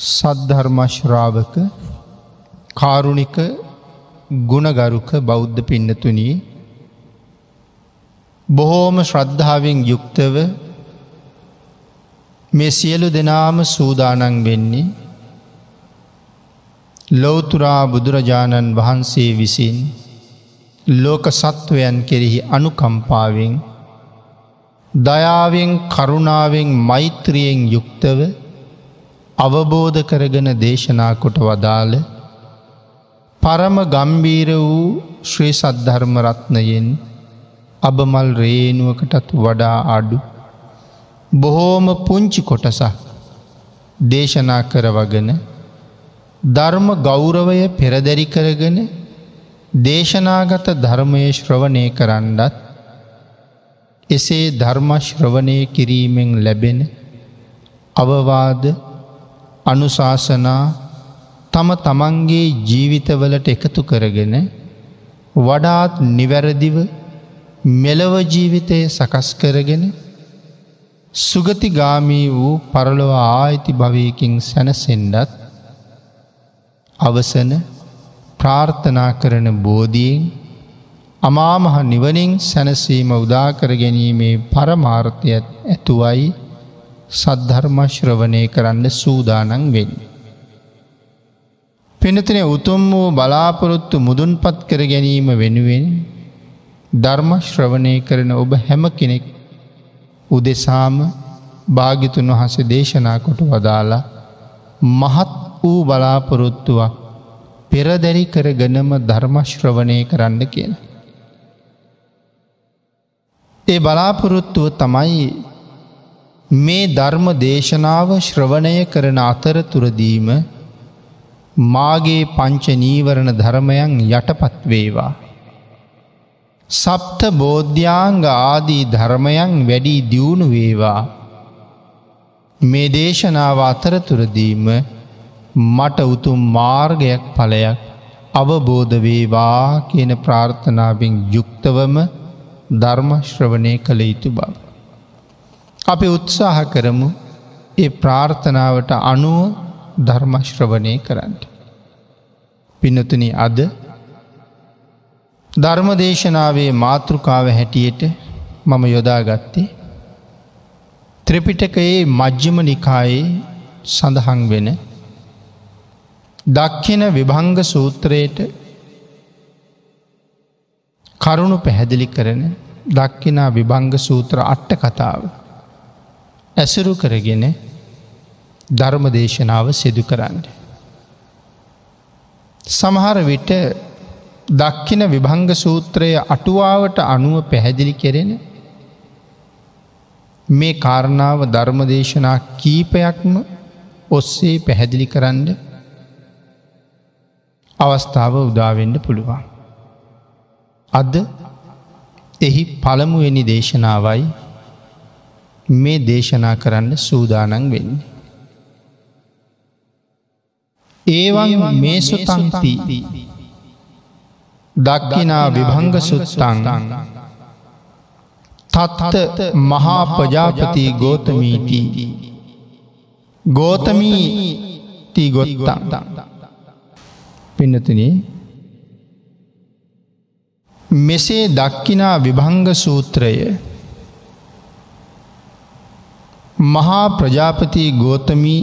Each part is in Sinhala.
සද්ධර්මශ්‍රාවක කාරුණික ගුණගරුක බෞද්ධ පින්නතුනී බොහෝම ශ්‍රද්ධාවෙන් යුක්තව මේ සියලු දෙනාම සූදානන් වෙන්නේ ලෝතුරා බුදුරජාණන් වහන්සේ විසින් ලෝක සත්වයන් කෙරෙහි අනුකම්පාවෙන් දයාවෙන් කරුණාවෙන් මෛත්‍රියෙන් යුක්තව අවබෝධ කරගෙන දේශනා කොට වදාළ පරම ගම්බීර වූ ශ්‍රී සද්ධර්මරත්නයෙන් අබමල් රේනුවකටත් වඩා අඩු. බොහෝම පුංචි කොටසක් දේශනා කරවගෙන ධර්ම ගෞරවය පෙරදැරි කරගෙන දේශනාගත ධර්මය ශ්‍රවණය කරන්නත් එසේ ධර්මශ්‍රවණය කිරීමෙන් ලැබෙන අවවාද අනුශාසනා තම තමන්ගේ ජීවිතවලට එකතු කරගෙන වඩාත් නිවැරදිව මෙලව ජීවිතය සකස් කරගෙන සුගතිගාමී වූ පරලොව ආයිති භවයකින් සැනසෙන්ඩත් අවසන ප්‍රාර්ථනා කරන බෝධීෙන් අමාමහ නිවනින් සැනසීම උදාකර ගැනීමේ පරමාර්ථයත් ඇතුවයි. සද්ධර්මශ්‍රවනය කරන්න සූදානන් වෙන්න. පෙනතින උතුම් වූ බලාපොරොත්තු මුදුන්පත් කර ගැනීම වෙනුවෙන් ධර්මශ්‍රවනය කරන ඔබ හැම කෙනෙක් උදෙසාම භාගිතුන් වහස දේශනා කොට වදාලා මහත් වූ බලාපොරොත්තුවක් පෙරදැරි කර ගනම ධර්මශ්‍රවනය කරන්න කියන. ඒ බලාපොරොත්තුව තමයි මේ ධර්ම දේශනාව ශ්‍රවණය කරන අතරතුරදීම මාගේ පංච නීවරණ ධර්මයන් යටපත් වේවා. සප්ත බෝධ්‍යාංග ආදී ධර්මයන් වැඩි දියුණු වේවා. මේ දේශනාව අතරතුරදීම මට උතුම් මාර්ගයක් පලයක් අවබෝධ වේවා කියන ප්‍රාර්ථනාවෙන් යුක්තවම ධර්මශ්‍රවනය කළ යුතු බව. අපි උත්සාහ කරමු ඒ ප්‍රාර්ථනාවට අනුව ධර්මශ්‍රවනය කරන්න. පිනතුන අද ධර්මදේශනාවේ මාතෘකාව හැටියට මම යොදාගත්තේ ත්‍රිපිටකයේ මජ්්‍යම නිකායේ සඳහන් වෙන දක්ෂින විභංග සූත්‍රයට කරුණු පැහැදිලි කරන දක්කිනා විභංග සූත්‍ර අට්ට කතාව ඇසුරු කරගෙන ධර්ම දේශනාව සිදු කරන්න. සමහර විට දක්කින විභංග සූත්‍රය අටුවාවට අනුව පැහැදිලි කෙරෙන මේ කාරණාව ධර්මදේශනා කීපයක්ම ඔස්සේ පැහැදිලි කරන්න අවස්ථාව උදාවෙන්ඩ පුළුවන්. අද එහි පළමුවෙනි දේශනාවයි මේ දේශනා කරන්න සූදානන් වෙන්නේ. ඒවන් මේ සුතන්ති දක්කිනා විභංග සුත්තං. තත්ත මහා පජාපති ගෝතමීති ගෝතමී ති ගොත්තන් පින්නතුන මෙසේ දක්කිනා විභංග සූත්‍රය මහා ප්‍රජාපති ගෝතමී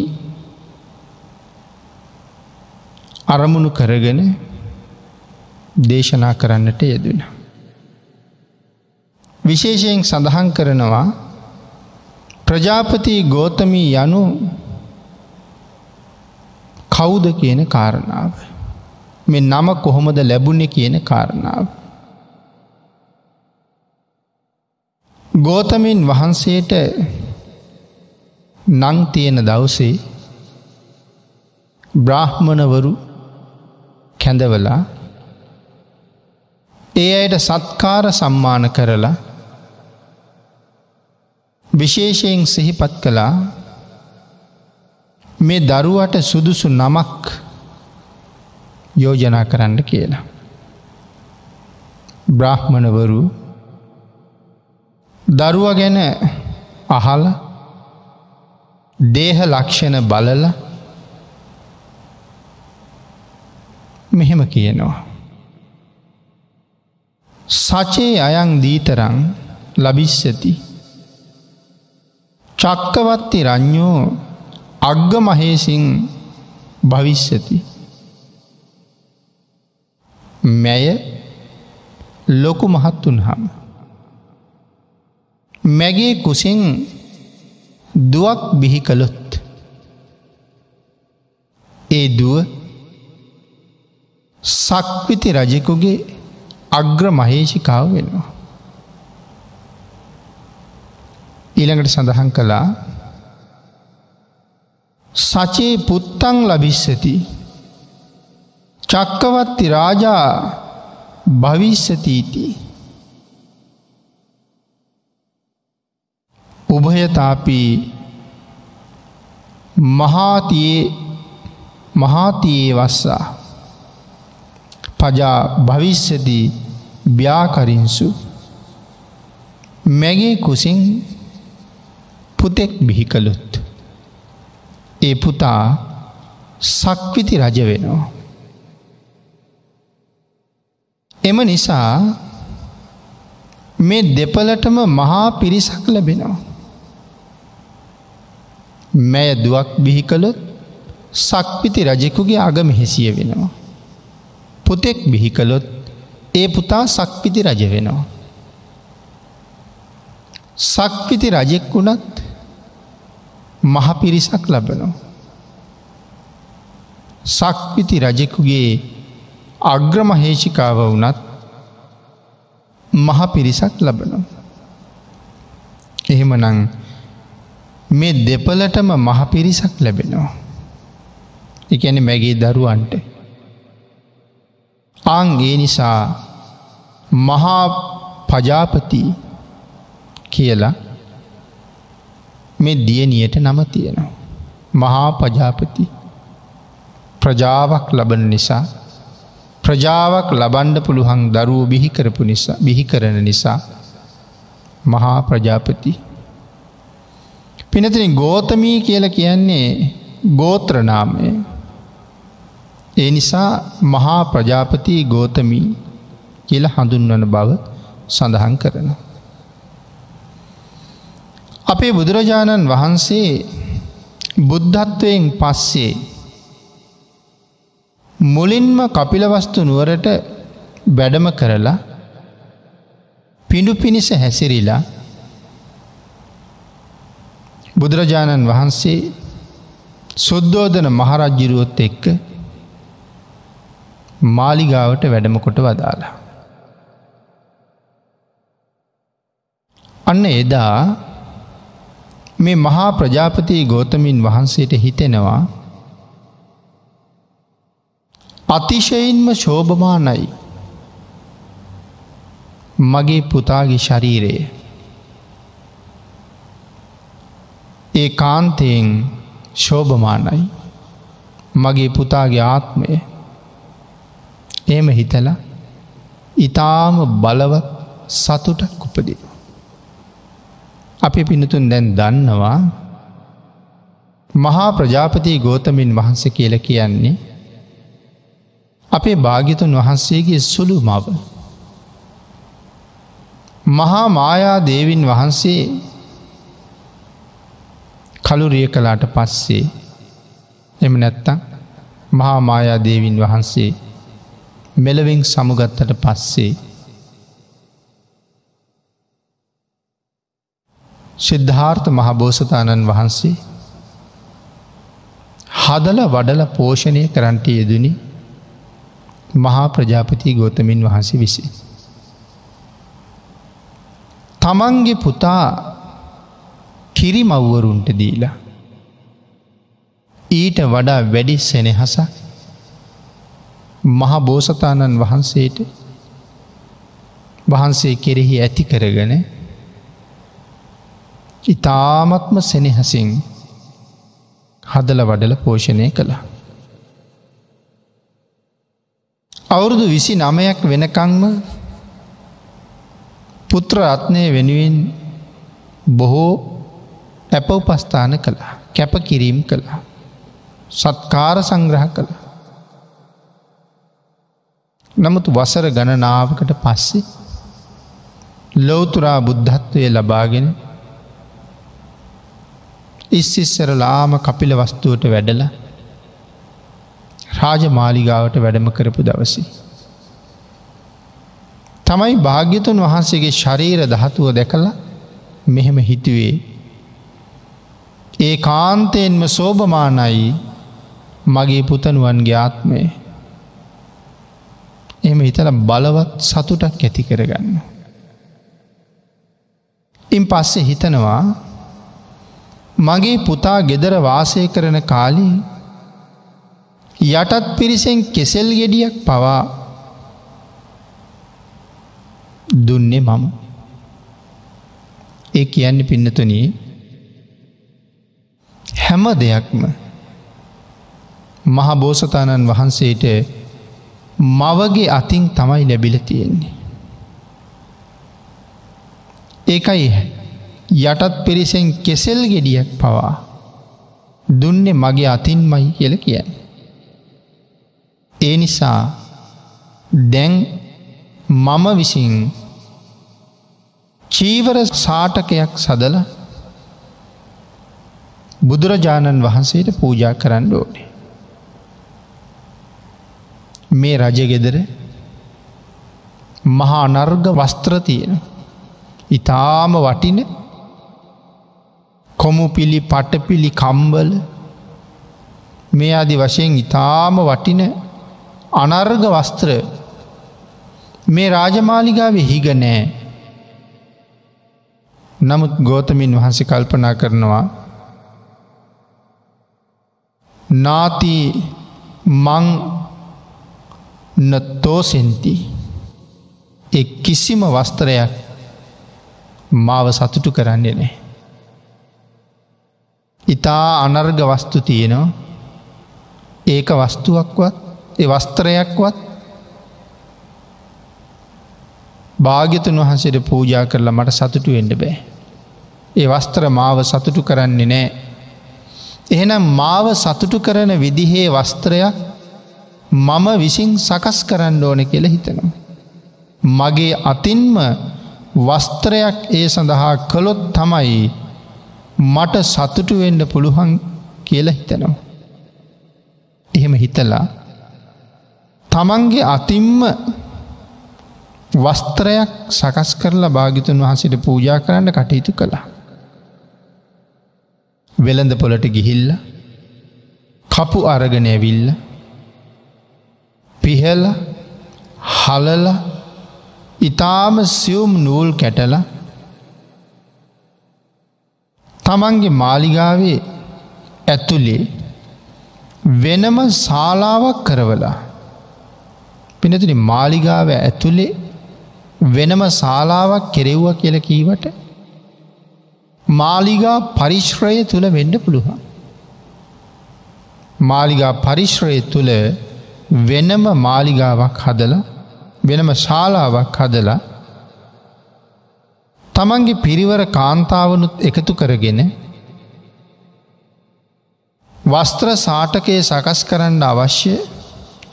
අරමුණු කරගෙන දේශනා කරන්නට යෙදෙන. විශේෂයෙන් සඳහන් කරනවා ප්‍රජාපති ගෝතමී යනු කවුද කියන කාරණාව. මෙ නම කොහොමද ලැබුණෙ කියන කාරණාව. ගෝතමින් වහන්සේට නං තියෙන දවසේ බ්‍රාහ්මණවරු කැඳවලා ඒ අයට සත්කාර සම්මාන කරලා විශේෂයෙන් සිහිපත් කළා මේ දරුවට සුදුසු නමක් යෝජනා කරන්න කියලා. බ්‍රාහ්මණවරු දරුව ගැන අහල දේහ ලක්ෂණ බලල මෙහෙම කියනවා. සචේ අයං දීතරං ලබිස්සති. චක්කවත්ති රං්ඥෝ අග්ග මහේසින් භවිස්සති. මැය ලොකු මහත්තුන් හම. මැගේ කුසින් දුවක් බිහි කළොත්. ඒ දුව සක්විති රජෙකුගේ අග්‍ර මහේෂිකාව වෙනවා. ඊළඟට සඳහන් කළා සචේ පුත්තං ලබිස්සති චක්කවත්ති රාජා භවිස්සතීති උභයතාපී මහාතියේ මහාතියේ වස්සා පජා භවිස්සදී ්‍යාකරින්සු මැගේ කුසින් පුතෙක් බිහි කළුත්. ඒ පුතා සක්විති රජ වෙනවා. එම නිසා මේ දෙපලටම මහා පිරිසක් ලැබෙනවා. මැය දුවක් බිහි කළොත් සක්විති රජෙකුගේ අගම හෙසිය වෙනවා. පුතෙක් බිහි කළොත් ඒ පුතා සක්විති රජ වෙනවා. සක්විති රජෙක් වුණත් මහ පිරිසක් ලබනවා. සක්විති රජෙකුගේ අග්‍රමහේෂිකාව වනත් මහ පිරිසක් ලබනවා. එහෙමනං මේ දෙපලටම මහ පිරිසක් ලැබෙනවා. එකැන මැගේ දරුවන්ට. අං ඒ නිසා මහා පජාපති කියලා මේ දියනියට නම තියෙනවා. මහා පජාපති ප්‍රජාවක් ලබන නිසා ප්‍රජාවක් ලබන්ඩ පුළුවන් දරුව බිහිකරපු නිසා බිහි කරන නිසා මහා ප්‍රජාපති. පිනතින ගෝතමී කියල කියන්නේ ගෝත්‍රනාමය ඒ නිසා මහා ප්‍රජාපති ගෝතමී කියල හඳුන්වන බව සඳහන් කරන. අපේ බුදුරජාණන් වහන්සේ බුද්ධත්වයෙන් පස්සේ මුලින්ම කපිලවස්තු නුවරට වැඩම කරලා පිඩු පිණිස හැසිරිලා බුදුරජාණන් වහන්සේ සුද්දෝදන මහරජ්ජිරුවොත් එක්ක මාලිගාවට වැඩමකොට වදාලා. අන්න එදා මේ මහා ප්‍රජාපති ගෝතමින් වහන්සේට හිතෙනවා අතිශයින්ම ශෝභමානයි මගේ පුතාගේ ශරීරයේ ඒ කාන්තයෙන් ශෝභමානයි මගේ පුතාගේ ආත්මය එහෙම හිතල ඉතාම බලවත් සතුටක් උපදී. අපි පිනතුන් දැන් දන්නවා මහා ප්‍රජාපති ගෝතමින් වහන්සේ කියල කියන්නේ අපේ භාගිතුන් වහන්සේගේ සුළු මව. මහා මායා දේවින් වහන්සේ කළුරිය කලාට පස්සේ එම නැත්තං මහා මායා දේවින් වහන්සේ මෙලවින් සමුගත්තට පස්සේ සිද්ධාර්ථ මහබෝසතාණන් වහන්සේ හදල වඩල පෝෂණය කරන්ට යෙදනි මහා ප්‍රජාපති ගෝතමින් වහන්සේ විසි. තමන්ගේ පුතා කිරිමව්වරුන්ට දීලා. ඊට වඩා වැඩි සෙනෙහසක් මහා බෝසතාණන් වහන්සේට වහන්සේ කෙරෙහි ඇති කරගන ඉතාමත්ම සෙනෙහසින් හදල වඩල පෝෂණය කළා. අවුරුදු විසි නමයක් වෙනකංම පුත්‍ර රත්නය වෙනුවෙන් බොහෝ ඇප උපස්ථාන කළා කැප කිරීම් කළා සත්කාර සංග්‍රහ කළා නමුත් වසර ගණනාවකට පස්සේ ලෝතුරා බුද්ධත්වය ලබාගෙන ඉස්සිස්සරලාම කපිල වස්තුවට වැඩල රාජමාලිගාවට වැඩම කරපු දවසි. තමයි භාග්‍යතුන් වහන්සේගේ ශරීර දහතුව දැකලා මෙහෙම හිතුවේ. ඒ කාන්තයෙන්ම සෝභමානයි මගේ පුතනුවන්ගේ ආත්මය. එම හිතල බලවත් සතුටක් ඇති කරගන්න. ඉන් පස්සේ හිතනවා මගේ පුතා ගෙදර වාසය කරන කාලී යටත් පිරිසෙන් කෙසෙල් ගෙඩියක් පවා දුන්නේ මම ඒ කියන්න පින්නතුනී හැම දෙයක්ම මහබෝසතාණන් වහන්සේට මවගේ අතින් තමයි ලැබිල තියෙන්නේ. ඒකයි යටත් පිරිසෙන් කෙසෙල් ගෙඩියක් පවා දුන්නේ මගේ අතින් මයි කියල කියන්න. ඒ නිසා දැන් මම විසින් චීවර සාටකයක් සදල බුදුරජාණන් වහන්සේට පූජා කරන්න ඕනේ. මේ රජගෙදර මහා නර්ග වස්ත්‍ර තියෙන. ඉතාම වටින කොමු පිළි පටපිළි කම්බල මේ අදි වශයෙන් ඉතාම වටින අනර්ග වස්ත්‍ර මේ රාජමාලිගාව හිග නෑ නමුත් ගෝතමින් වහන්සේ කල්පනා කරනවා නාති මං නතෝසෙන්ති එ කිසිම වස්ත්‍රයක් මාව සතුටු කරන්නේ නෑ. ඉතා අනර්ග වස්තු තියෙනවා ඒක වස්තුවක්වත් ඒ වස්ත්‍රයක්වත් භාග්‍යතුන් වහන්සේට පූජා කරලා මට සතුටු වෙන්ඩ බෑ. ඒ වස්ත්‍ර මාව සතුටු කරන්නේ නෑ. එහෙනම් මාව සතුටු කරන විදිහේ වස්ත්‍රයක් මම විසින් සකස් කරන්න ඕන කියල හිතනවා. මගේ අතින්ම වස්ත්‍රයක් ඒ සඳහා කළොත් තමයි මට සතුටු වෙන්න පුළුවන් කියල හිතනවා. එහෙම හිතලා තමන්ගේ අතිම්ම වස්ත්‍රයක් සකස් කරලා භාගිතුන් වහසිට පූජා කරන්න කටයුතු කළා. වෙළඳ පොලට ගිහිල්ල කපු අරගෙන ඇවිල්ල පිහල හලල ඉතාම සියුම් නූල් කැටල තමන්ගේ මාලිගාවේ ඇතුලේ වෙනම ශාලාවක් කරවලා පිනතිනි මාලිගාව ඇතුළේ වෙනම ශාලාවක් කෙරෙව්ව කියල කීවට මාලිගා පරිශ්‍රය තුළ වෙන්ඩ පුළුවන්. මාලිගා පරිශ්‍රය තුළ වෙනම මාලිගාවක් හදලා වෙනම ශාලාවක් හදලා තමන්ගේ පිරිවර කාන්තාවනුත් එකතු කරගෙන වස්ත්‍ර සාටකය සකස් කරන්න අවශ්‍ය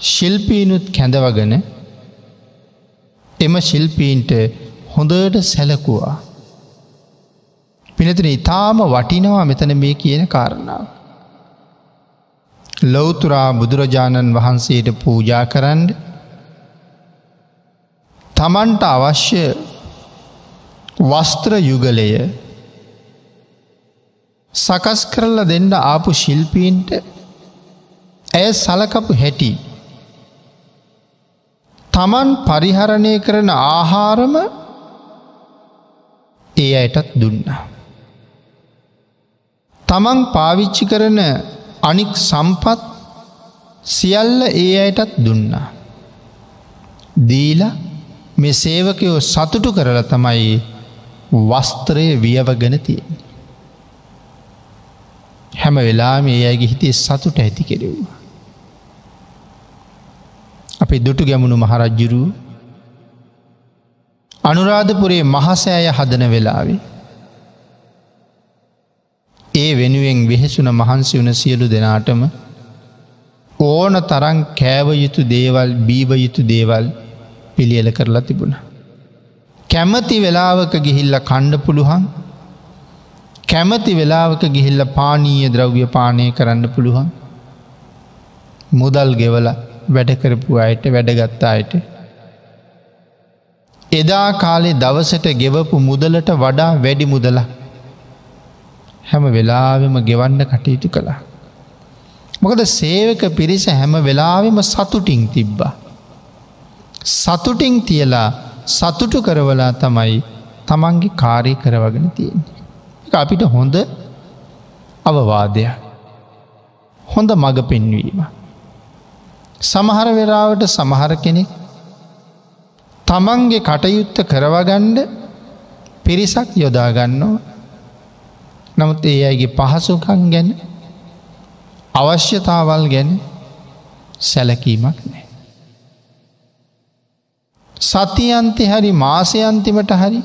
ශිල්පීනුත් කැඳවගෙන එම ශිල්පීන්ට හොඳට සැලකුවා. පිනතින ඉතාම වටිනවා මෙතන මේ කියන කාරණාව. ලොවතුරා බුදුරජාණන් වහන්සේට පූජා කරන්න තමන්ට අවශ්‍ය වස්ත්‍ර යුගලය සකස් කරලා දෙන්න ආපු ශිල්පීන්ට ඇය සලකපු හැටි තමන් පරිහරණය කරන ආහාරම ඒ අයටත් දුන්නා. තමන් පාවිච්චි කරන අනික් සම්පත් සියල්ල ඒ අයටත් දුන්නා. දීල මේ සේවකයෝ සතුටු කරල තමයි වස්ත්‍රය වියවගෙන තියෙන. හැම වෙලා මේ අයගේ හිතේ සතුට ඇති කෙරෙව්වා. අපි දුටු ගැමුණු මහරජ්ජුරු අනුරාධපුරේ මහසෑය හදන වෙලාවේ. ඒ වෙනුවෙන් වෙහෙසුන මහන්සි වන සියලු දෙනාටම ඕන තරන් කෑව යුතු දේවල් බීව යුතු දේවල් පිළියල කරලා තිබුණ. කැමති වෙලාවක ගිහිල්ල කණ්ඩ පුළුවන් කැමති වෙලාවක ගිහිල්ල පානීය ද්‍රව්‍ය පානය කරන්න පුළුවන් මුදල් ගෙවල වැඩ කරපු අයට වැඩගත්තා අයට එදා කාලේ දවසට ගෙවපු මුදලට වඩා වැඩි මුදල හැම වෙලාවෙම ගෙවන්න කටයුතු කළා. මොකද සේවක පිරිස හැම වෙලාවෙම සතුටින් තිබ්බා. සතුටින් තියලා සතුටු කරවලා තමයි තමන්ගේ කාරය කරවගෙන තියෙන. අපිට හොඳ අවවාදයක්. හොඳ මඟ පෙන්වීම. සමහර වෙලාවට සමහර කෙනෙක් තමන්ගේ කටයුත්ත කරවගණ්ඩ පිරිසක් යොදාගන්නවා නමුත් ඒ අයිගේ පහසුකන් ගැන අවශ්‍යතාවල් ගැන සැලකීමක් නෑ. සතියන්ති හරි මාසයන්තිමට හරි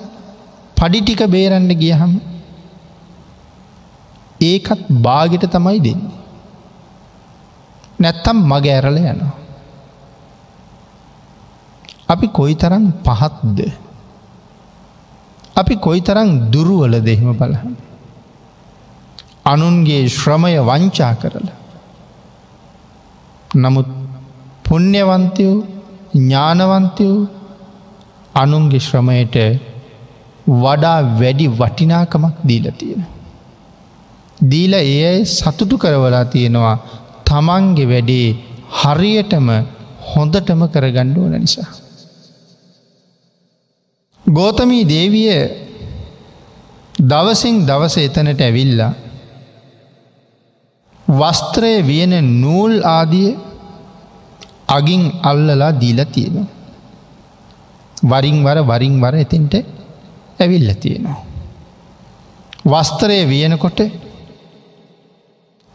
පඩිටික බේරන්න ගියහම ඒකත් බාගිට තමයි දෙන්නේ. නැත්තම් මග ඇරල යනවා. අපි කොයි තරම් පහත්ද. අපි කොයි තරම් දුරුවල දෙහෙම බලහම. අනුන්ගේ ශ්‍රමය වංචා කරලා. නමුත් පුුණ්‍යවන්තයෝ ඥානවන්තයෝ අනුන්ගේ ශ්‍රමයට වඩා වැඩි වටිනාකමක් දීල තියෙන. දීල ඒ සතුටු කරවලා තියෙනවා තමන්ගේ වැඩේ හරියටම හොඳටම කරගණ්ඩුවන නිසා. ගෝතමී දේවිය දවසින් දවස එතනට ඇවිල්ලා වස්ත්‍රය වියන නූල් ආදිය අගින් අල්ලලා දීල තියෙනවා. වරින් වර වරින් වර එතින්ට ඇවිල්ල තියෙනවා. වස්ත්‍රය වියනකොට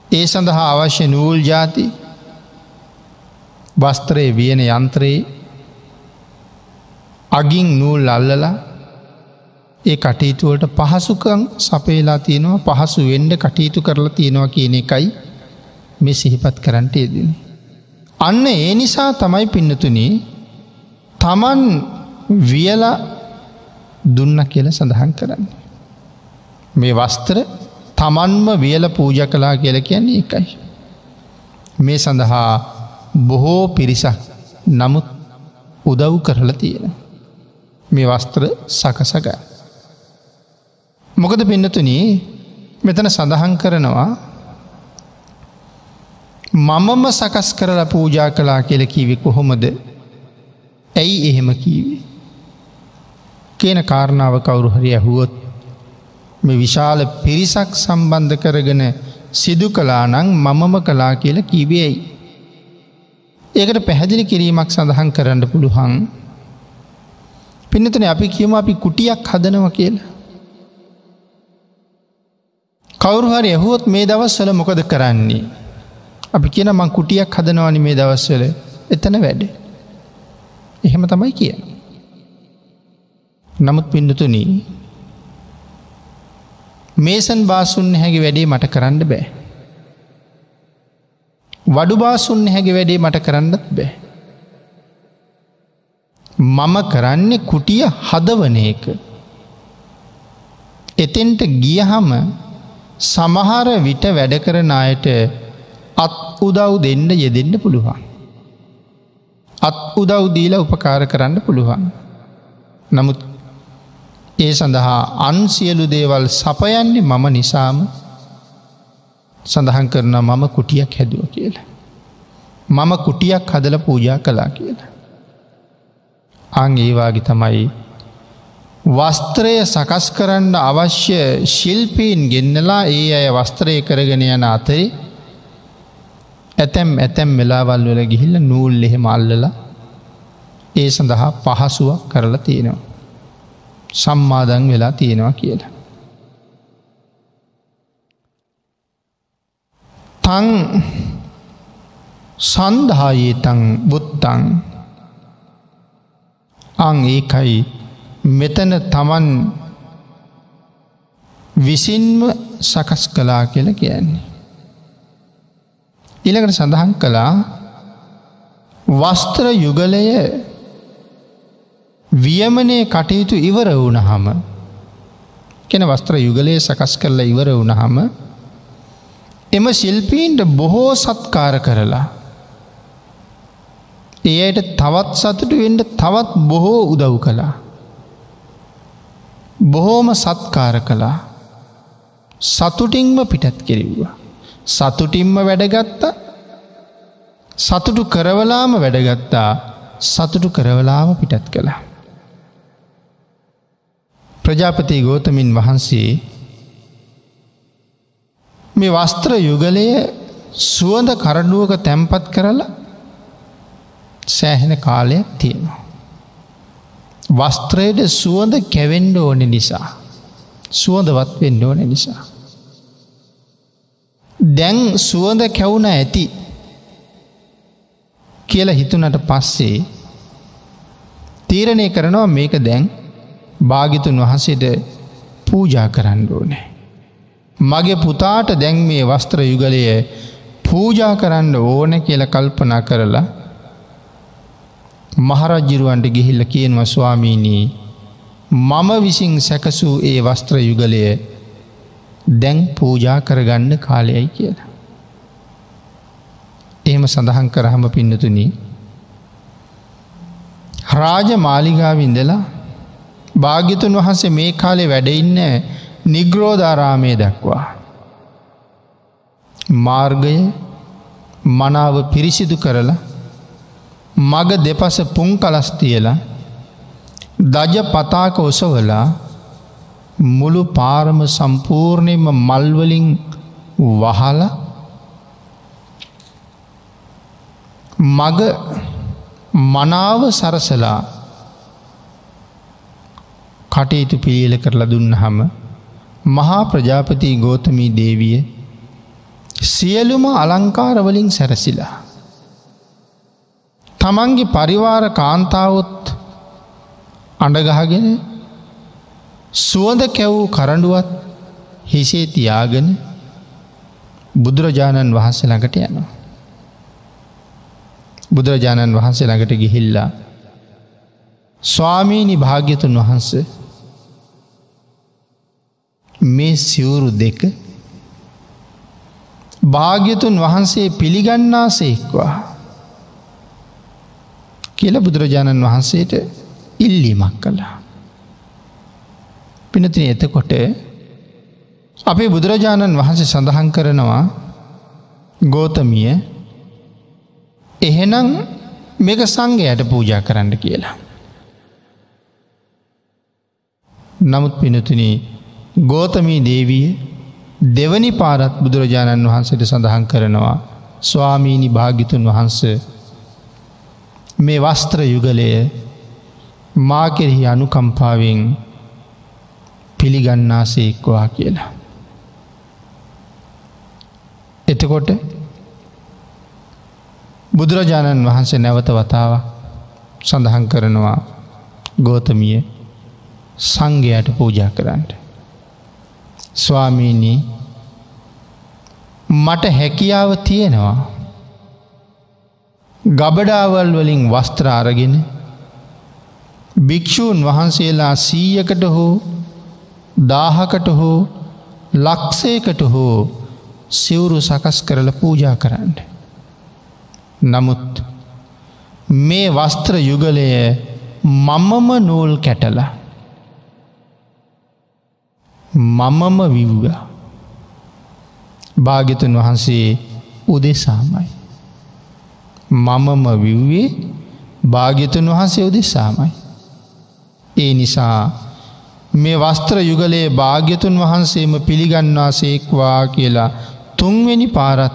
ඒ සඳහා අවශ්‍ය නූල් ජාති වස්ත්‍රය වියන යන්ත්‍රයේ අගින් නූල් අල්ලලා ඒ කටයුතුවලට පහසුකං සපේලා තියෙනවා පහසු වෙන්ඩ කටයුතු කරලා තියෙනවා කියන එකයි මෙ සිහිපත් කරන්නට යෙදෙන. අන්න ඒ නිසා තමයි පින්නතුනී තමන් වියල දුන්න කියල සඳහන් කරන්න. මේ වස්තර තමන්ම වියල පූජ කලා කියල කියන්නේ එකයි. මේ සඳහා බොහෝ පිරිසක් නමුත් උදව් කරලා තියෙන. මේ වස්ත්‍ර සකසග. මොකද පින්නතුනී මෙතන සඳහන් කරනවා මමම සකස් කරලා පූජා කලා කියල කීවෙ කොහොමද ඇයි එහෙම කීවේ. කියන කාරණාව කවුරු හරි ඇහුවොත් මේ විශාල පිරිසක් සම්බන්ධ කරගෙන සිදු කලා නං මමම කලා කියල කීවේයි. ඒකට පැහැදිලි කිරීමක් සඳහන් කරන්න පුළුවන්. පිනතන අපි කියම අපි කුටියක් හදනව කියලා. කවුරුහරි ඇහුවොත් මේ දවස්වල මොකද කරන්නේ. අපි කියන මං කුටියක් හදනවානි මේ දවස්වල එතන වැඩ. එහෙම තමයි කිය. නමුත් පිඩතුනී මේසන් බාසුන් හැකි වැඩේ මට කරන්න බෑ. වඩු බාසුන් හැකි වැඩේ මට කරන්නත් බෑ. මම කරන්නේ කුටිය හදවන එක. එතෙන්ට ගියහම සමහර විට වැඩ කරන අයට අත් උදව් දෙන්න යෙදෙන්න්න පුළුවන්. අත් උදව් දීල උපකාර කරන්න පුළුවන්. නමුත් ඒ සඳහා අන් සියලු දේවල් සපයන්නේ මම නිසාම සඳහන් කරන මම කුටියක් හැදුව කියලා. මම කුටියක් හදල පූජා කලා කියලා. අං ඒවාගේ තමයි වස්ත්‍රය සකස් කරන්න අවශ්‍ය ශිල්පීන් ගෙන්නලා ඒ අය වස්ත්‍රය කරගෙන යන අතරේ ඇතැම් ඇතැම් වෙලාවල් වල ගිහිල්ල නූල් එහෙම අල්ලලා ඒ සඳහා පහසුවක් කරලා තියෙනවා. සම්මාදන් වෙලා තියෙනවා කියලා. තං සන්ධායේ තං බුත්තං අං ඒකයි මෙතන තමන් විසින්ම සකස් කලා කියල කියන්නේ. ඉළඟට සඳහන් කළා වස්ත්‍ර යුගලය වියමනය කටයුතු ඉවර වුණ හම කෙන වස්ත්‍ර යුගලයේ සකස් කරලා ඉවර වුණ හම එම ශිල්පීන්ට බොහෝ සත්කාර කරලා එයට තවත් සතුටු වෙන්ඩ තවත් බොහෝ උදව් කළා. බොහෝම සත්කාර කළා සතුටින්ම පිටත් කෙරෙව්වා. සතුටින්ම වැඩගත්ත සතුටු කරවලාම වැඩගත්තා සතුටු කරවලාම පිටත් කළා. ප්‍රජාපති ගෝතමින් වහන්සේ මේ වස්ත්‍ර යුගලය සුවඳ කරඩුවක තැම්පත් කරලා සෑහෙන කාලයක් තියෙනවා. වස්ත්‍රයට සුවඳ කැවෙන්ඩ ඕන නිසා. සුවඳවත් වෙන්න ඕන නිසා. දැන් සුවඳ කැවුණ ඇති කියලා හිතුනට පස්සේ තීරණය කරනවා මේක දැන් භාගිතුන් වහසට පූජා කරන්න ඕනෑ. මගේ පුතාට දැන් මේ වස්ත්‍ර යුගලය පූජා කරන්න ඕන කියල කල්පනා කරලා මහරජ්ජිරුවන්ට ගිහිල්ල කියන්ව ස්වාමීනී මම විසින් සැකසූ ඒ වස්ත්‍ර යුගලය දැන් පූජා කරගන්න කාලයයි කියලා. එහෙම සඳහන් කරහම පින්නතුනී රාජ මාලිගාවින්දලා භාග්‍යතුන් වහන්සේ මේ කාලේ වැඩඉන්න නිග්‍රෝධාරාමය දක්වා. මාර්ගය මනාව පිරිසිදු කරලා මග දෙපස පුන් කලස් තියලා දජ පතාක ඔසවලා මුළු පාරම සම්පූර්ණයම මල්වලින් වහල මග මනාව සරසලා කටයුතු පිළියල කරලා දුන්න හම මහා ප්‍රජාපති ගෝතමී දේවිය සියලුම අලංකාරවලින් සැරසිලා. තමන්ගේ පරිවාර කාන්තාවොත් අඩගහගෙන සුවඳ කැවූ කරඩුවත් හිසේ තියාගෙන බුදුරජාණන් වහන්සේ ළඟට යනවා. බුදුරජාණන් වහන්සේ ළඟට ගිහිල්ලා ස්වාමීණි භාග්‍යතුන් වහන්සේ මේ සිවුරු දෙක භාග්‍යතුන් වහන්සේ පිළිගන්නා සේක්වා කියල බුදුරජාණන් වහන්සේට ඉල්ලීමක් කළා. පිනතින එතකොට අපේ බුදුරජාණන් වහන්සේ සඳහන් කරනවා ගෝතමිය එහෙනම් මේක සංගයට පූජා කරන්න කියලා. නමුත් පිනතුනී ගෝතමී දේවිය දෙවනි පාරත් බුදුරජාණන් වහන්සට සඳහන් කරනවා ස්වාමීණි භාගිතුන් වහන්ස මේ වස්ත්‍ර යුගලය මා කෙරෙහි අනුකම්පාවෙන් පිළිගන්නාසේක්වා කියලා. එතකොට බුදුරජාණන් වහන්සේ නැවත වතාව සඳහන් කරනවා ගෝතමිය සංඝයට පූජා කරන්නට. ස්වාමීණී මට හැකියාව තියෙනවා. ගබඩාවල් වලින් වස්ත්‍ර අරගෙන භික්‍ෂූන් වහන්සේලා සීයකට හෝ දාහකට හෝ ලක්සේකට හෝ සිවුරු සකස් කරල පූජා කරන්න. නමුත් මේ වස්ත්‍ර යුගලය මමම නූල් කැටලා මමම විව්ග භාග්‍යතුන් වහන්සේ උදෙසාමයි. මමම විව්වේ භාග්‍යතුන් වහන්සේ උදෙසාමයි. ඒ නිසා මේ වස්ත්‍ර යුගලයේ භාග්‍යතුන් වහන්සේම පිළිගන්නා සේක්වා කියලා තුන්වෙනි පාරත්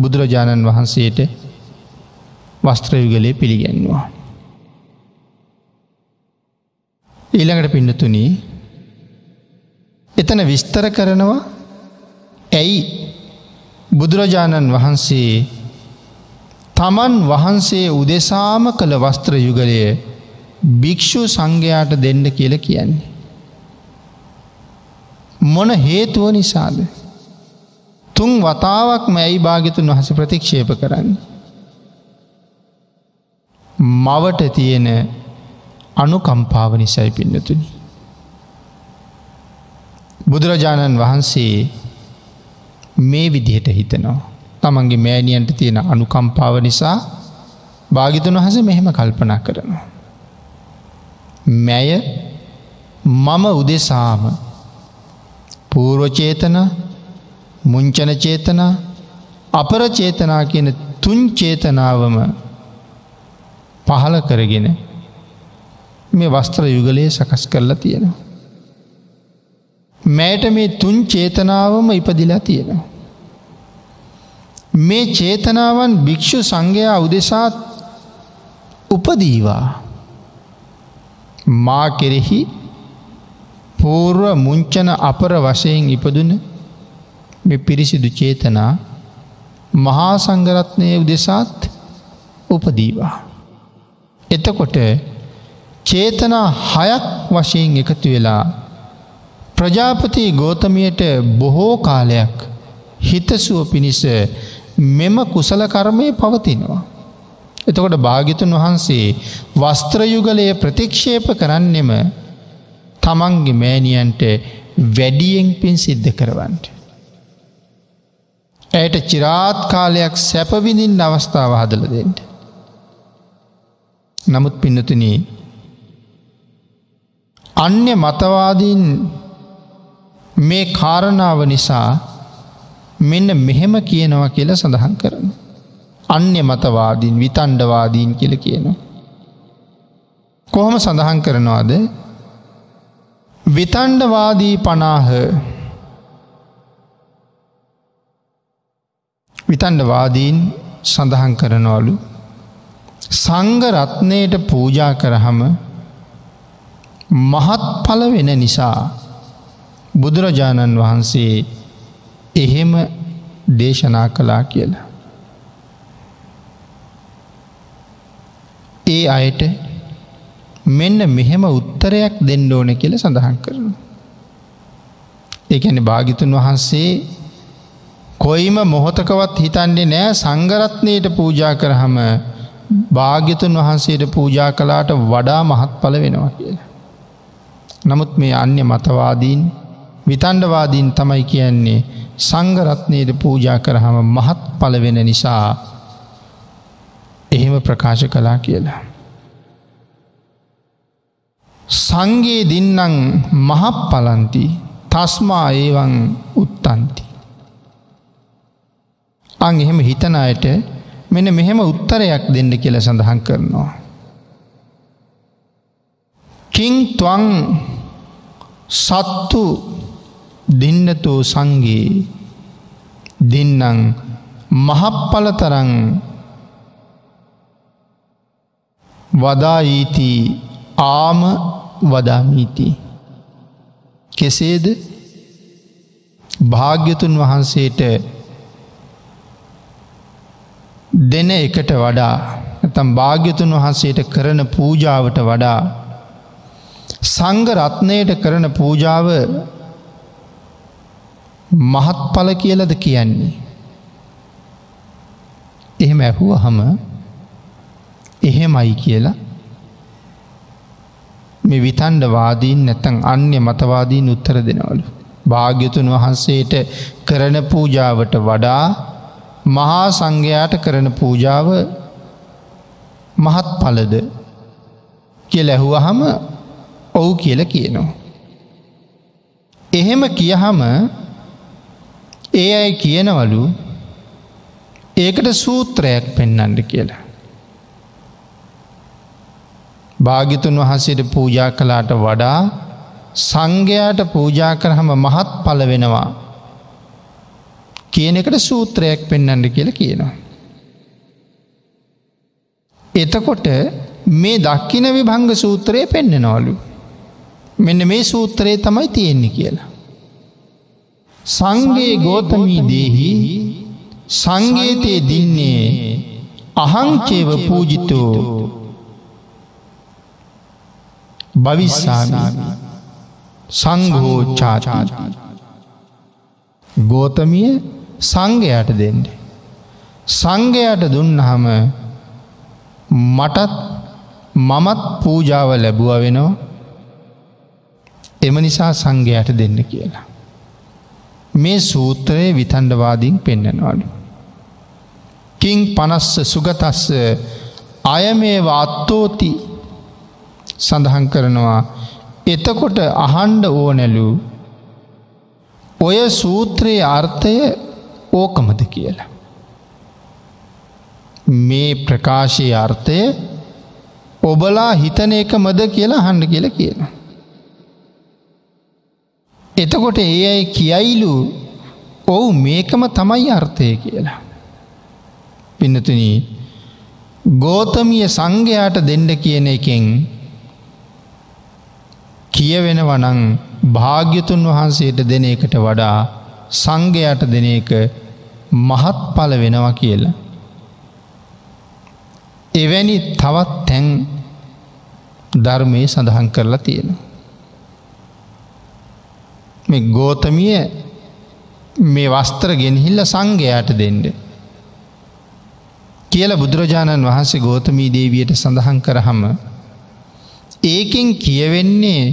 බුදුරජාණන් වහන්සේට වස්ත්‍රයුගලේ පිළිගැන්වා. ඊළඟට පිඩතුනී එතන විස්තර කරනවා ඇයි බුදුරජාණන් වහන්සේ තමන් වහන්සේ උදෙසාම කළ වස්ත්‍ර යුගලය භික්‍ෂු සංඝයාට දෙන්න කියල කියන්නේ. මොන හේතුව නිසාද. තුන් වතාවක් මැයි භාගිතුන් වහස ප්‍රතික්ෂේප කරන්න. මවට තියෙන අනුකම්පාව නිසයි පින්නතුනි. බුදුරජාණන් වහන්සේ මේ විදිහට හිතනවා. තමන්ගේ මෑණියන්ට තියෙන අනුකම්පාව නිසා භාගිතුන් වහස මෙහෙම කල්පනා කරනවා. මැය මම උදෙසාම පූර්වචේතන මුංචන චේතනා අපරචේතනා කියන තුන් චේතනාවම පහල කරගෙන මේ වස්ත්‍ර යුගලයේ සකස් කරලා තියෙනවා. මෑට මේ තුන් චේතනාවම ඉපදිලා තියෙනවා. මේ චේතනාවන් භික්‍ෂු සංඝයා උදෙසාත් උපදීවා මා කෙරෙහි පූර්ව මුංචන අපර වශයෙන් ඉපදුන මෙ පිරිසිදු චේතනා මහා සංගරත්නය උදෙසාත් උපදීවා. එතකොට චේතනා හයක් වශයෙන් එකතු වෙලා ප්‍රජාපති ගෝතමයට බොහෝ කාලයක් හිතසුව පිණිස මෙම කුසල කර්මය පවතිනවා. එතකොට භාගිතුන් වහන්සේ වස්ත්‍රයුගලය ප්‍රතික්ෂේප කරන්නෙම තමන්ගේ මෑණියන්ට වැඩියෙන් පින් සිද්ධ කරවන්ට. ඇයට චිරාත් කාලයක් සැපවිඳින් අවස්ථාව හදල දෙෙන්ට. නමුත් පින්නතුනී අන්‍ය මතවාදීන් මේ කාරණාව නිසා මෙන්න මෙහෙම කියනවා කියල සඳහන් කරන. අන්‍ය මතවාදීන් විතන්ඩවාදීන් කියල කියනවා. කොහොම සඳහන් කරනවාද විතන්ඩවාදී පනාහ විතන්ඩවාදීන් සඳහන් කරනවලු සංගරත්නයට පූජා කරහම මහත් පල වෙන නිසා බුදුරජාණන් වහන්සේ එහෙම දේශනා කලා කියලා. ඒ අයට මෙන්න මෙහෙම උත්තරයක් දෙන්න ඕන කියල සඳහන් කරන. ඒඇන භාගිතුන් වහන්සේ කොයිම මොහොතකවත් හිතන්නේ නෑ සංගරත්නයට පූජා කරහම භාග්‍යතුන් වහන්සේට පූජා කලාට වඩා මහත් පල වෙනවා කියලා. නමුත් මේ අන්‍ය මතවාදීන් විතන්ඩවාදීන් තමයි කියන්නේ සංගරත්නයට පූජා කරහම මහත් පල වෙන නිසා එහෙම ප්‍රකාශ කලා කියලා. සංගේ දින්නං මහප් පලන්ති තස්මා ඒවන් උත්තන්ති. අං එහෙම හිතන අයට මෙන මෙහෙම උත්තරයක් දෙන්න කියල සඳහන් කරනවා. කින් තුවං සත්තු දෙන්නතෝ සංගේ දෙන්නං මහප්පලතරං වදාඊති ආම වදාමීති. කෙසේද භාග්‍යතුන් වහන්සේට දෙන එකට වඩා තම් භාග්‍යතුන් වහන්සේට කරන පූජාවට වඩා සංග රත්නයට කරන පූජාව මහත් පල කියලද කියන්නේ. එහෙම ඇහුව හම එහෙමයි කියලා මේ විතන්ඩ වාදීන් නැතන් අන්‍ය මතවාදීන් උත්තර දෙනවලු. භාග්‍යතුන් වහන්සේට කරන පූජාවට වඩා මහා සංඝයාට කරන පූජාව මහත් පලද කියල ඇහුවහම ඔවු කියල කියනවා. එහෙම කියහම ඒ අයි කියනවලු ඒකට සූත්‍රයක් පෙන්නන්න කියලා. භාගිතුන් වහන්සේට පූජා කලාට වඩා සංඝයාට පූජා කරහම මහත් පල වෙනවා කියන එකට සූත්‍රයක් පෙන්න්නට කියල කියනවා. එතකොට මේ දක්කින විභංග සූත්‍රය පෙන්න්නනවලු. මෙන්න මේ සූත්‍රයේ තමයි තියෙන්නේ කියලා. සංගේ ගෝතමී දේහි සංගේතය දින්නේ අහංචේව පූජිතෝ භවිස්සාමී සංගෝච්චාචා ගෝතමිය සංඝයට දෙන්න. සංඝයට දුන්නහම මටත් මමත් පූජාව ලැබුව වෙනවා එම නිසා සංඝයට දෙන්න කියලා. මේ සූත්‍රයේ විතන්ඩවාදීන් පෙන්න්නනවලු. කින් පනස්ස සුගතස්ස අයමේ අත්තෝති සඳහන් කරනවා එතකොට අහන්ඩ ඕනැලු ඔය සූත්‍රයේ අර්ථය ඕකමද කියලා. මේ ප්‍රකාශයේ අර්ථය ඔබලා හිතන එක මද කියලා හන්ඩ කියල කියලා. එතකොට ඒ අයි කියයිලු ඔවු මේකම තමයි අර්ථය කියලා. පින්නතුන ගෝතමිය සංඝයාට දෙන්න කියන එකෙන් කියවෙනවනං භාග්‍යතුන් වහන්සේට දෙන එකට වඩා සංඝයට දෙන එක මහත් පල වෙනවා කියලා. එවැනි තවත් තැන් ධර්මය සඳහන් කරලා තියෙනවා. මේ ගෝතමිය මේ වස්ත්‍ර ගෙනහිල්ල සංඝයාට දෙන්ඩ. කියල බුදුරජාණන් වහන්සේ ගෝතමී දේවියට සඳහන් කරහම ඒකෙන් කියවෙන්නේ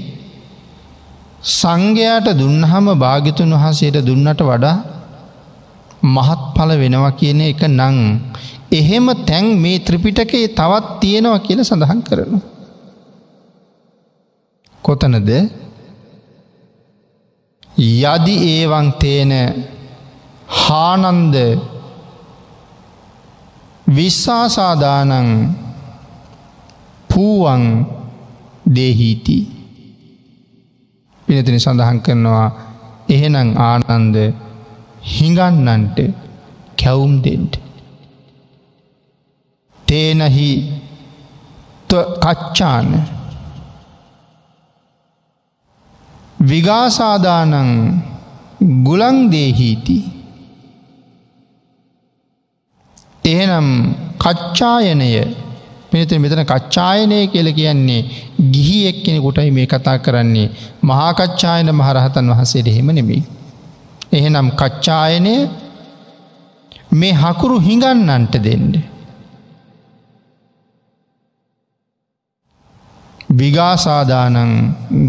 සංඝයාට දුන්නහම භාගිතුන් වහන්සේට දුන්නට වඩා මහත් පල වෙනවා කියන එක නං එහෙම තැන් මේ ත්‍රිපිටකේ තවත් තියෙනවා කියල සඳහන් කරනු. කොතනද යදි ඒවන් තේන හානන්ද විශ්වාසාදානං පූවන් දේහීති පිනතින සඳහන් කරනවා එහෙනම් ආනන්ද හිඟන්නන්ට කැවුම් දෙෙන්ට. තේනහි කච්චාන විගාසාදානං ගුලං දේහීති. එහෙනම් කච්චායනය පිනත මෙතන කච්චායනය කියල කියන්නේ ගිහි එක්කෙනෙකුටයි මේ කතා කරන්නේ මහාකච්ඡායන මහරහතන් වහන්සේට එහෙම නෙමේ. එහෙනම් කච්චායනය මේ හකුරු හිඟන්නන්ට දෙන්න. විගාසාදානං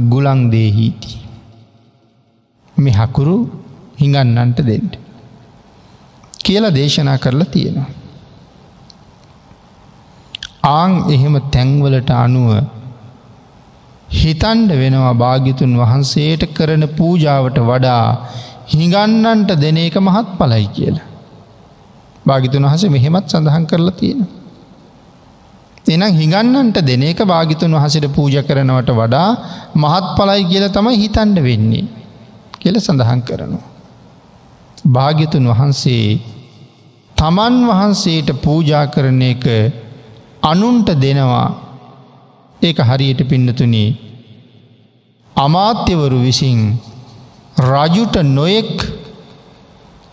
ගුලං දේහීති. මෙ හකුරු හිඟන්නන්ට දෙන්න. කියල දේශනා කරලා තියෙනවා. ආං එහෙම තැන්වලට අනුව හිතන්ඩ වෙනවා භාගිතුන් වහන්සේට කරන පූජාවට වඩා හිඟන්නන්ට දෙන එක මහත් පලයි කියලා. භාගිතුන් වහස මෙහෙමත් සඳහන් කරලා තියෙන. එනම් හිඟන්නන්ට දෙන එක භාගිතුන් වහසට පූජ කරනවට වඩා මහත් පලයි කියල තමයි හිතන්ඩ වෙන්නේ කියල සඳහන් කරනවා. භාග්‍යතුන් වහන්සේ තමන් වහන්සේට පූජා කරන එක අනුන්ට දෙනවා ඒක හරියට පින්නතුනී අමාත්‍යවරු විසින් රජුට නොයෙක්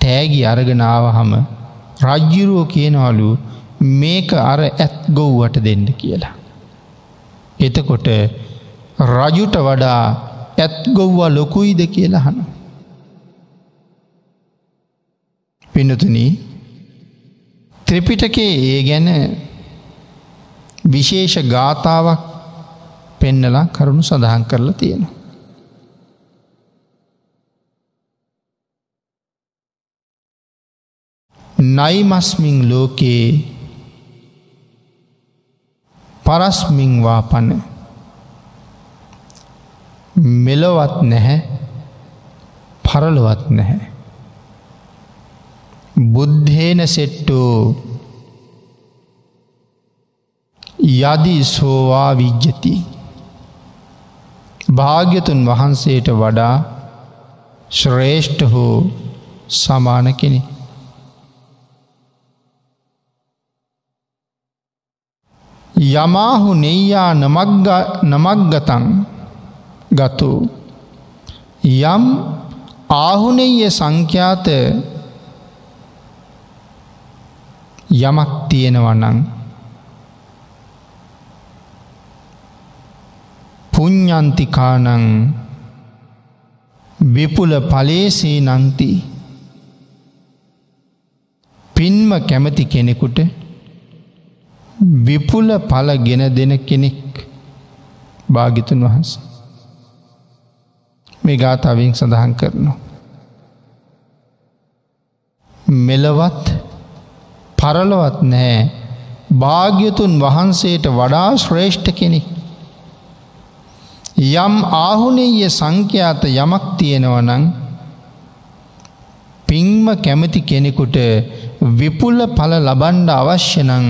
තෑගි අරගෙනාවහම රජ්ජුරුවෝ කියනවලු මේක අර ඇත් ගොව්වට දෙන්න කියලා. එතකොට රජුට වඩා ඇත් ගොව්වා ලොකුයිද කියලා හන. පිනතුනී ත්‍රිපිටකේ ඒ ගැන විශේෂ ගාථාවක් පෙන්නලා කරුණු සඳහන් කරලා තියෙනවා. නයිමස්මින් ලෝකයේ පරස්මින්වා පණ මෙලොවත් නැහැ පරලොවත් නැහැ. බුද්ධේන සෙට්ටෝ යදි සෝවා විජ්ජති. භාග්‍යතුන් වහන්සේට වඩා ශ්‍රේෂ්ඨ හෝ සමාන කෙනෙ. යමාහු නෙய்යා නමක්ගතන් ගතු යම් ආහුනෙය සංඛ්‍යාත යමක් තියෙනවනං පුඤ්ඥන්තිකානං විපුල පලේසේ නන්ති පින්ම කැමති කෙනෙකුට විපුල පල ගෙන දෙන කෙනෙක් භාගිතුන් වහන්ස. මේ ගාථාවෙන් සඳහන් කරනවා. මෙලවත් පරලවත් නෑ භාග්‍යතුන් වහන්සේට වඩා ශ්‍රේෂ්ඨ කෙනෙක්. යම් ආහුනෙය සංඛ්‍යාත යමක් තියෙනවනං පින්ම කැමති කෙනෙකුට විපුල්ල පල ලබන්ඩ අවශ්‍යනං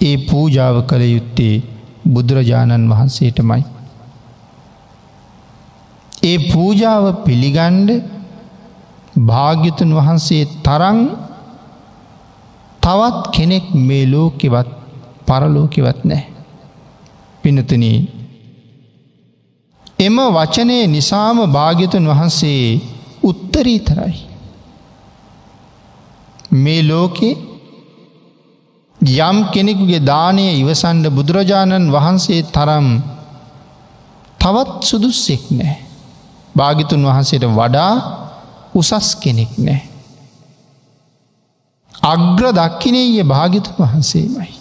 ඒ පූජාව කළ යුත්තේ බුදුරජාණන් වහන්සේටමයි. ඒ පූජාව පිළිගණ්ඩ භාග්‍යතුන් වහන්සේ තරං තවත් කෙනෙක් මේ ලෝකෙවත් පරලෝකෙවත් නෑ. පිනතනී. එම වචනය නිසාම භාග්‍යතුන් වහන්සේ උත්තරීතරයි. මේ ලෝකේ යම් කෙනෙකුගේ දානය ඉවසන්ඩ බුදුරජාණන් වහන්සේ තරම් තවත් සුදුස්සෙක් නෑ. භාගිතුන් වහන්සේට වඩා උසස් කෙනෙක් නෑ. අග්‍ර දක්කිනේය භාගිතු වහන්සේමයි.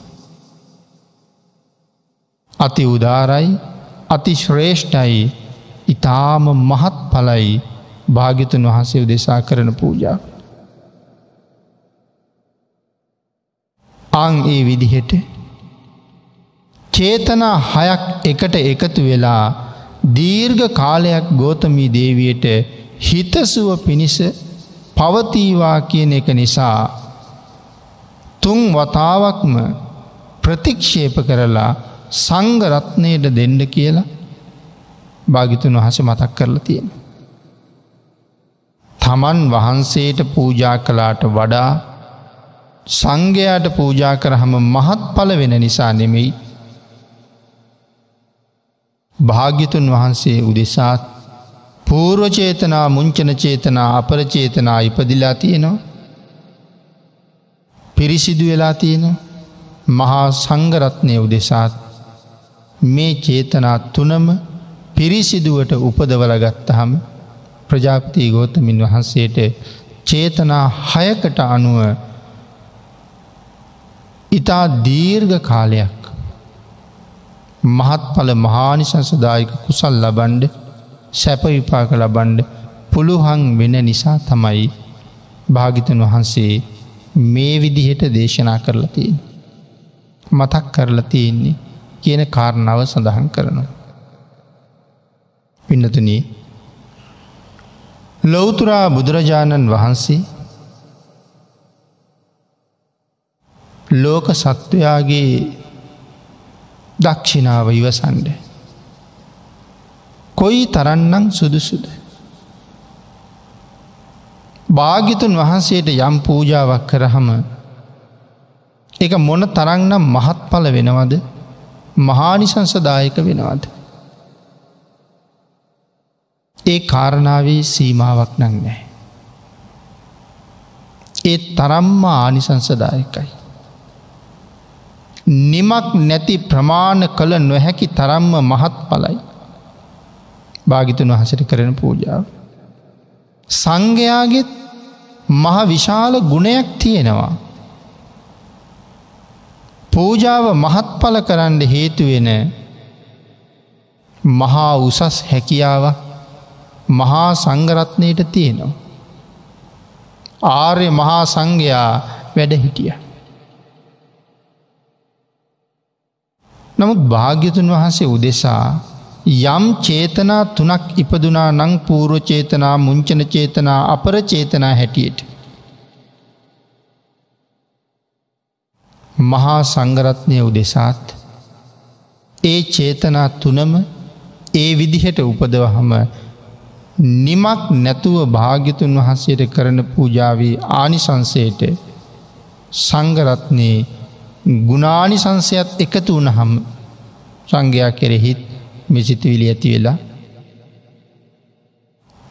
අති උදාරයි අති ශ්‍රේෂ්ඨයි ඉතාම මහත් පලයි භාගිතුන් වහන්සේ උදෙසා කරන පූජා. අං ඒ විදිහෙට චේතනා හයක් එකට එකතු වෙලා දීර්ඝ කාලයක් ගෝතමී දේවියට හිතසුව පිණිස පවතීවා කියන එක නිසා තුන් වතාවක්ම ප්‍රතික්ෂේප කරලා සංගරත්නයට දෙන්න කියලා භාගිතුන් වහස මතක් කරලා තියෙන. තමන් වහන්සේට පූජා කලාට වඩා සංඝයාට පූජා කරහම මහත් පල වෙන නිසා නෙමෙයි භාග්‍යතුන් වහන්සේ උදෙසාත් පූර්වචේතනා මුංචන චේතනා අපරචේතනා ඉපදිලා තියෙනවා. පිරිසිදු වෙලා තියෙන මහා සංගරත්නය උදෙසාත් මේ චේතනා තුනම පිරිසිදුවට උපදවල ගත්තහම ප්‍රජාපති ගෝතමින් වහන්සේට චේතනා හයකට අනුව ඉතා දීර්ඝ කාලයක් මහත්ඵල මහානිසංසදායක කුසල් ලබන්ඩ සැපවිපාක ලබන්ඩ පුළුහන් වෙන නිසා තමයි භාගිතන් වහන්සේ මේ විදිහට දේශනා කරලා තියෙන්. මතක් කරලා තියෙන්නේ කියන කාරණාව සඳහන් කරනවා. පින්නතුනී ලොවතුරා බුදුරජාණන් වහන්සේ ලෝක සත්වයාගේ දක්ෂිනාව ඉවසන්ඩ. කොයි තරන්නම් සුදුසුද. භාගිතුන් වහන්සේට යම් පූජාවක් කරහම එක මොන තරංනම් මහත්ඵල වෙනවද මහානිසංසදායක වෙනවාද. ඒ කාරණාවේ සීමාවක් නං නෑ. ඒ තරම්ම ආනිසංසදායකයි. නිමක් නැති ප්‍රමාණ කළ නොහැකි තරම්ම මහත් පලයි. භාගිතුන් වහසට කරන පූජාව. සංඝයාගෙත් මහ විශාල ගුණයක් තියෙනවා. පූජාව මහත්ඵල කරන්න හේතුවෙන මහා උසස් හැකියාවක් මහා සංගරත්නයට තියෙනවා. ආර්ය මහා සංඝයා වැඩ හිටිය. නමුත් භාග්‍යතුන් වහන්සේ උදෙසා යම් චේතනා තුනක් ඉපදුනා නං පූර්ව චේතනා මුංචන චේතනා අපර චේතනා හැටියට. මහා සංගරත්නය උදෙසාත් ඒ චේතනා තුනම ඒ විදිහට උපදවහම නිමක් නැතුව භාග්‍යතුන් වහන්සේට කරන පූජාවී ආනිසංසයට සංගරත්නයේ ගුණානිසංසයත් එකතු වනහම් සංඝයා කෙරෙහිත් මෙසිතිවිලි ඇති වෙලා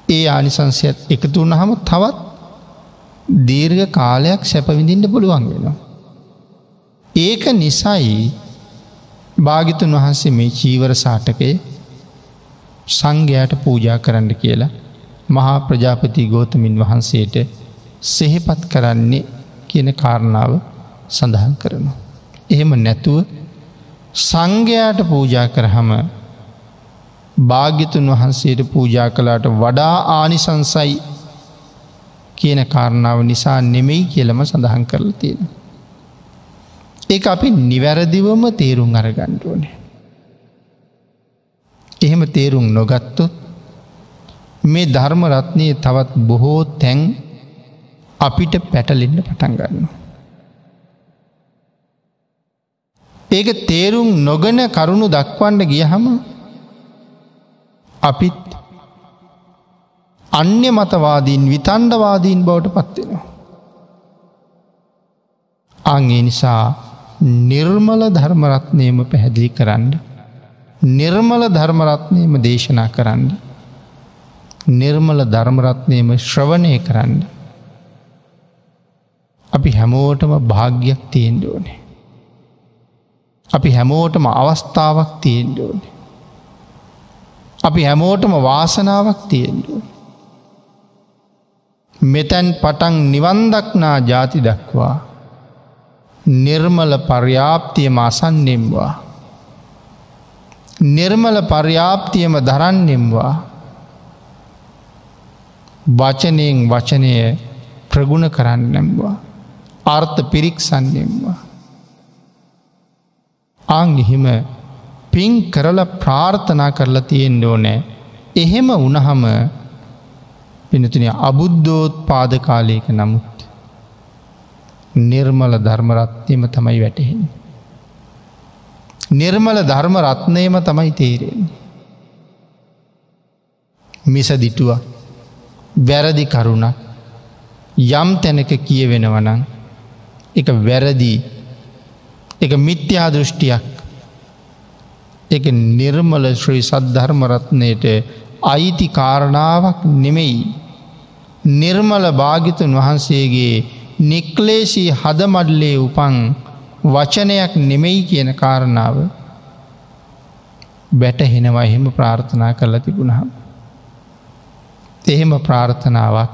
ඒ ආනිසංසයත් එකතු වනහම තවත් දීර්ඝ කාලයක් සැපවිඳින්ට පුළුවන් වෙනවා. ඒක නිසයි භාගිතුන් වහන්සේ මේ චීවර සාටකය සංඝයාට පූජා කරන්න කියලා මහා ප්‍රජාපති ගෝතමින් වහන්සේට සෙහෙපත් කරන්නේ කියන කාරණාව සඳහන් කරනවා. එහෙම නැතුව සංඝයාට පූජා කරහම භාග්‍යතුන් වහන්සේට පූජා කලාට වඩා ආනිසංසයි කියන කාරණාව නිසා නෙමෙයි කියලම සඳහන් කරලා තියෙන. ඒ අපි නිවැරදිවම තේරුම් අරගණ්ඩුවනේ. එහෙම තේරුම් නොගත්තොත් මේ ධර්මරත්නය තවත් බොහෝ තැන් අපිට පැටලෙන්න පටන් ගන්න. ඒක තේරුම් නොගන කරුණු දක්වන්න ගියහම අපිත් අන්‍ය මතවාදීන් විතන්ඩවාදීන් බවට පත්වෙනවා. අංගේ නිසා නිර්මල ධර්මරත්නයම පැහැදිලි කරන්න. නිර්මල ධර්මරත්නයම දේශනා කරන්න. නිර්මල ධර්මරත්නයම ශ්‍රවණය කරන්න. අපි හැමෝටම භාග්‍යයක් තියෙන්ඩ ඕනේ. අපි හැමෝටම අවස්ථාවක් තියෙන්ඩ ඕනේ. අපි හැමෝටම වාසනාවක් තියෙන්ඩුව. මෙතැන් පටන් නිවන්දක්නා ජාති දක්වා නිර්මල පර්යාප්තියම අසන්නෙම්වා. නිර්මල පර්යාප්තියම දරන්නෙම්වා වචනයෙන් වචනය ප්‍රගුණ කරන්නෙම්වා අර්ථ පිරික්සන්නෙම්වා. අංගිහිම පින් කරල ප්‍රාර්ථනා කරලා තියෙන් ඕනෑ එහෙම උනහම පිනතුන අබුද්ධෝත් පාද කාලයක නමුත් නිර්මල ධර්මරත්නයම තමයි වැටහෙන්. නිර්මල ධර්ම රත්නයම තමයි තේරෙන්. මිස දිටුව වැරදි කරුණක් යම් තැනක කියවෙනවනං එක වැරදී එක මිත්‍යා දෘෂ්ටියක් එක නිර්මල ශ්‍රී සද්ධර්මරත්නයට අයිති කාරණාවක් නෙමෙයි. නිර්මල භාගිතුන් වහන්සේගේ නික්ලේශී හදමඩලේ උපන් වචනයක් නෙමෙයි කියන කාරණාව බැටහෙනවා එහෙම ප්‍රාර්ථනා කරලා තිබුණහම. එහෙම ප්‍රාර්ථනාවක්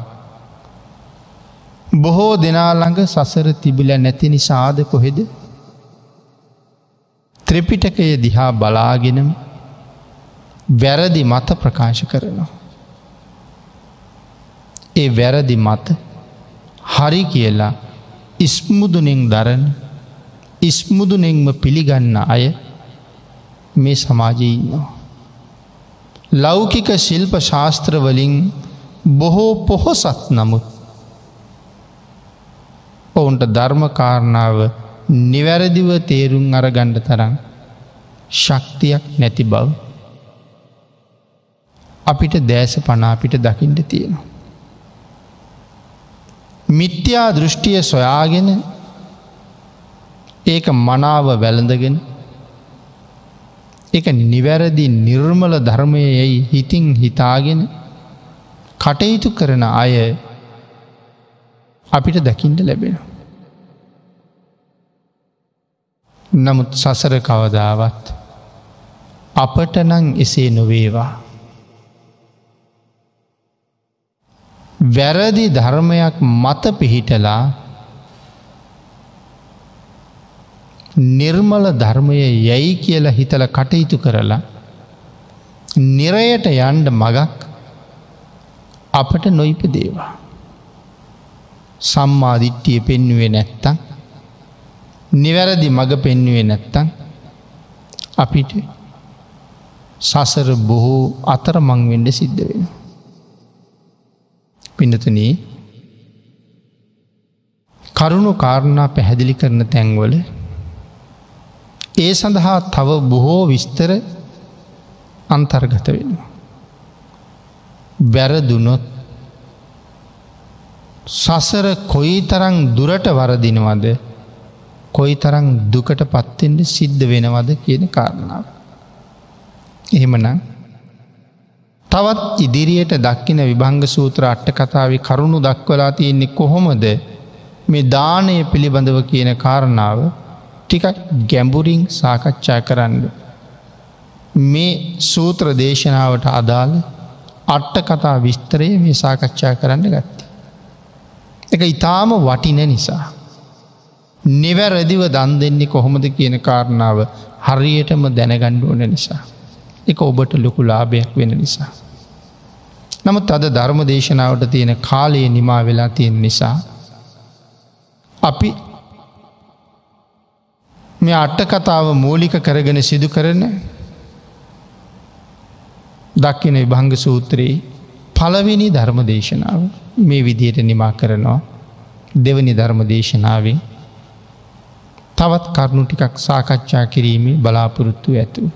බොහෝ දෙනාළඟ සසර තිබිල නැති නිසාද කොහෙද ත්‍රිපිටකය දිහා බලාගෙනම වැරදි මත ප්‍රකාශ කරනවා. ඒ වැරදි මත හරි කියලා ඉස්මුදුනෙන් දරන ඉස්මුදුනෙන්ම පිළිගන්න අය මේ සමාජීන්නවා. ලෞකික ශිල්ප ශාස්ත්‍රවලින් බොහෝ පොහොසත් නමුත් ඔවුන්ට ධර්මකාරණාව නිවැරදිව තේරුම් අරගණ්ඩ තරම් ශක්තියක් නැති බව අපිට දෑස පනාපිට දකිින්ට තියෙනවා. මිත්‍යා දෘෂ්ටිය සොයාගෙන ඒක මනාව වැළඳගෙන එක නිවැරදි නිර්මල ධර්මය යැයි හිතින් හිතාගෙන කටයුතු කරන අය අපිට දකිින්ට ලැබෙනවා. නමුත් සසර කවදාවත් අපට නං එසේ නොවේවා. වැරදි ධර්මයක් මත පිහිටලා නිර්මල ධර්මය යැයි කියලා හිතල කටයුතු කරලා නිරයට යන්ඩ මගක් අපට නොයිප දේවා. සම්මාධිට්ටිය පෙන්නුවේ නැත්තං නිවැරදි මඟ පෙන්නුවේ නැත්තං අපිට සසර බොහෝ අතර මංවෙන්ඩ සිද්ධ වෙන. පිනතුනී කරුණු කාරණා පැහැදිලි කරන තැන්වල ඒ සඳහා තව බොහෝ විස්තර අන්තර්ගත වෙනවා. වැරදුනොත් සසර කොයි තරං දුරට වරදිනවද කොයි තරං දුකට පත්තෙන්ට සිද්ධ වෙනවද කියන කාරණාව. එහෙමනම් තවත් ඉදිරියට දක්කින විභංග සූත්‍ර අට්ට කතාව කරුණු දක්වලා තියෙන්නේ කොහොමද මේ දානය පිළිබඳව කියන කාරණාව ටිකක් ගැඹුරින් සාකච්ඡා කරන්න. මේ සූත්‍ර දේශනාවට අදාළ අට්ට කතා විස්තරය මේ සාකච්ඡා කරන්න ගත්ත. එක ඉතාම වටින නිසා. නිවැරදිව දන් දෙන්නේ කොහොමද කියන කාරණාව හරියටම දැනගණ්ඩ ඕන නිසා. එක ඔබට ලොකු ලාභයක් වෙන නිසා. නමුත් අද ධර්ම දේශනාවට තියෙන කාලයේ නිමා වෙලා තියෙන නිසා. අපි මේ අට්ට කතාව මූලික කරගෙන සිදු කරන දක්කින විභංග සූත්‍රයේ පළවෙනි ධර්ම දේශනාව මේ විදියට නිමා කරනවා දෙවනි ධර්ම දේශනාවෙන් තවත් කරුණු ටිකක් සාකච්ඡා කිරීමේ බලාපොරොත්තු ඇතු.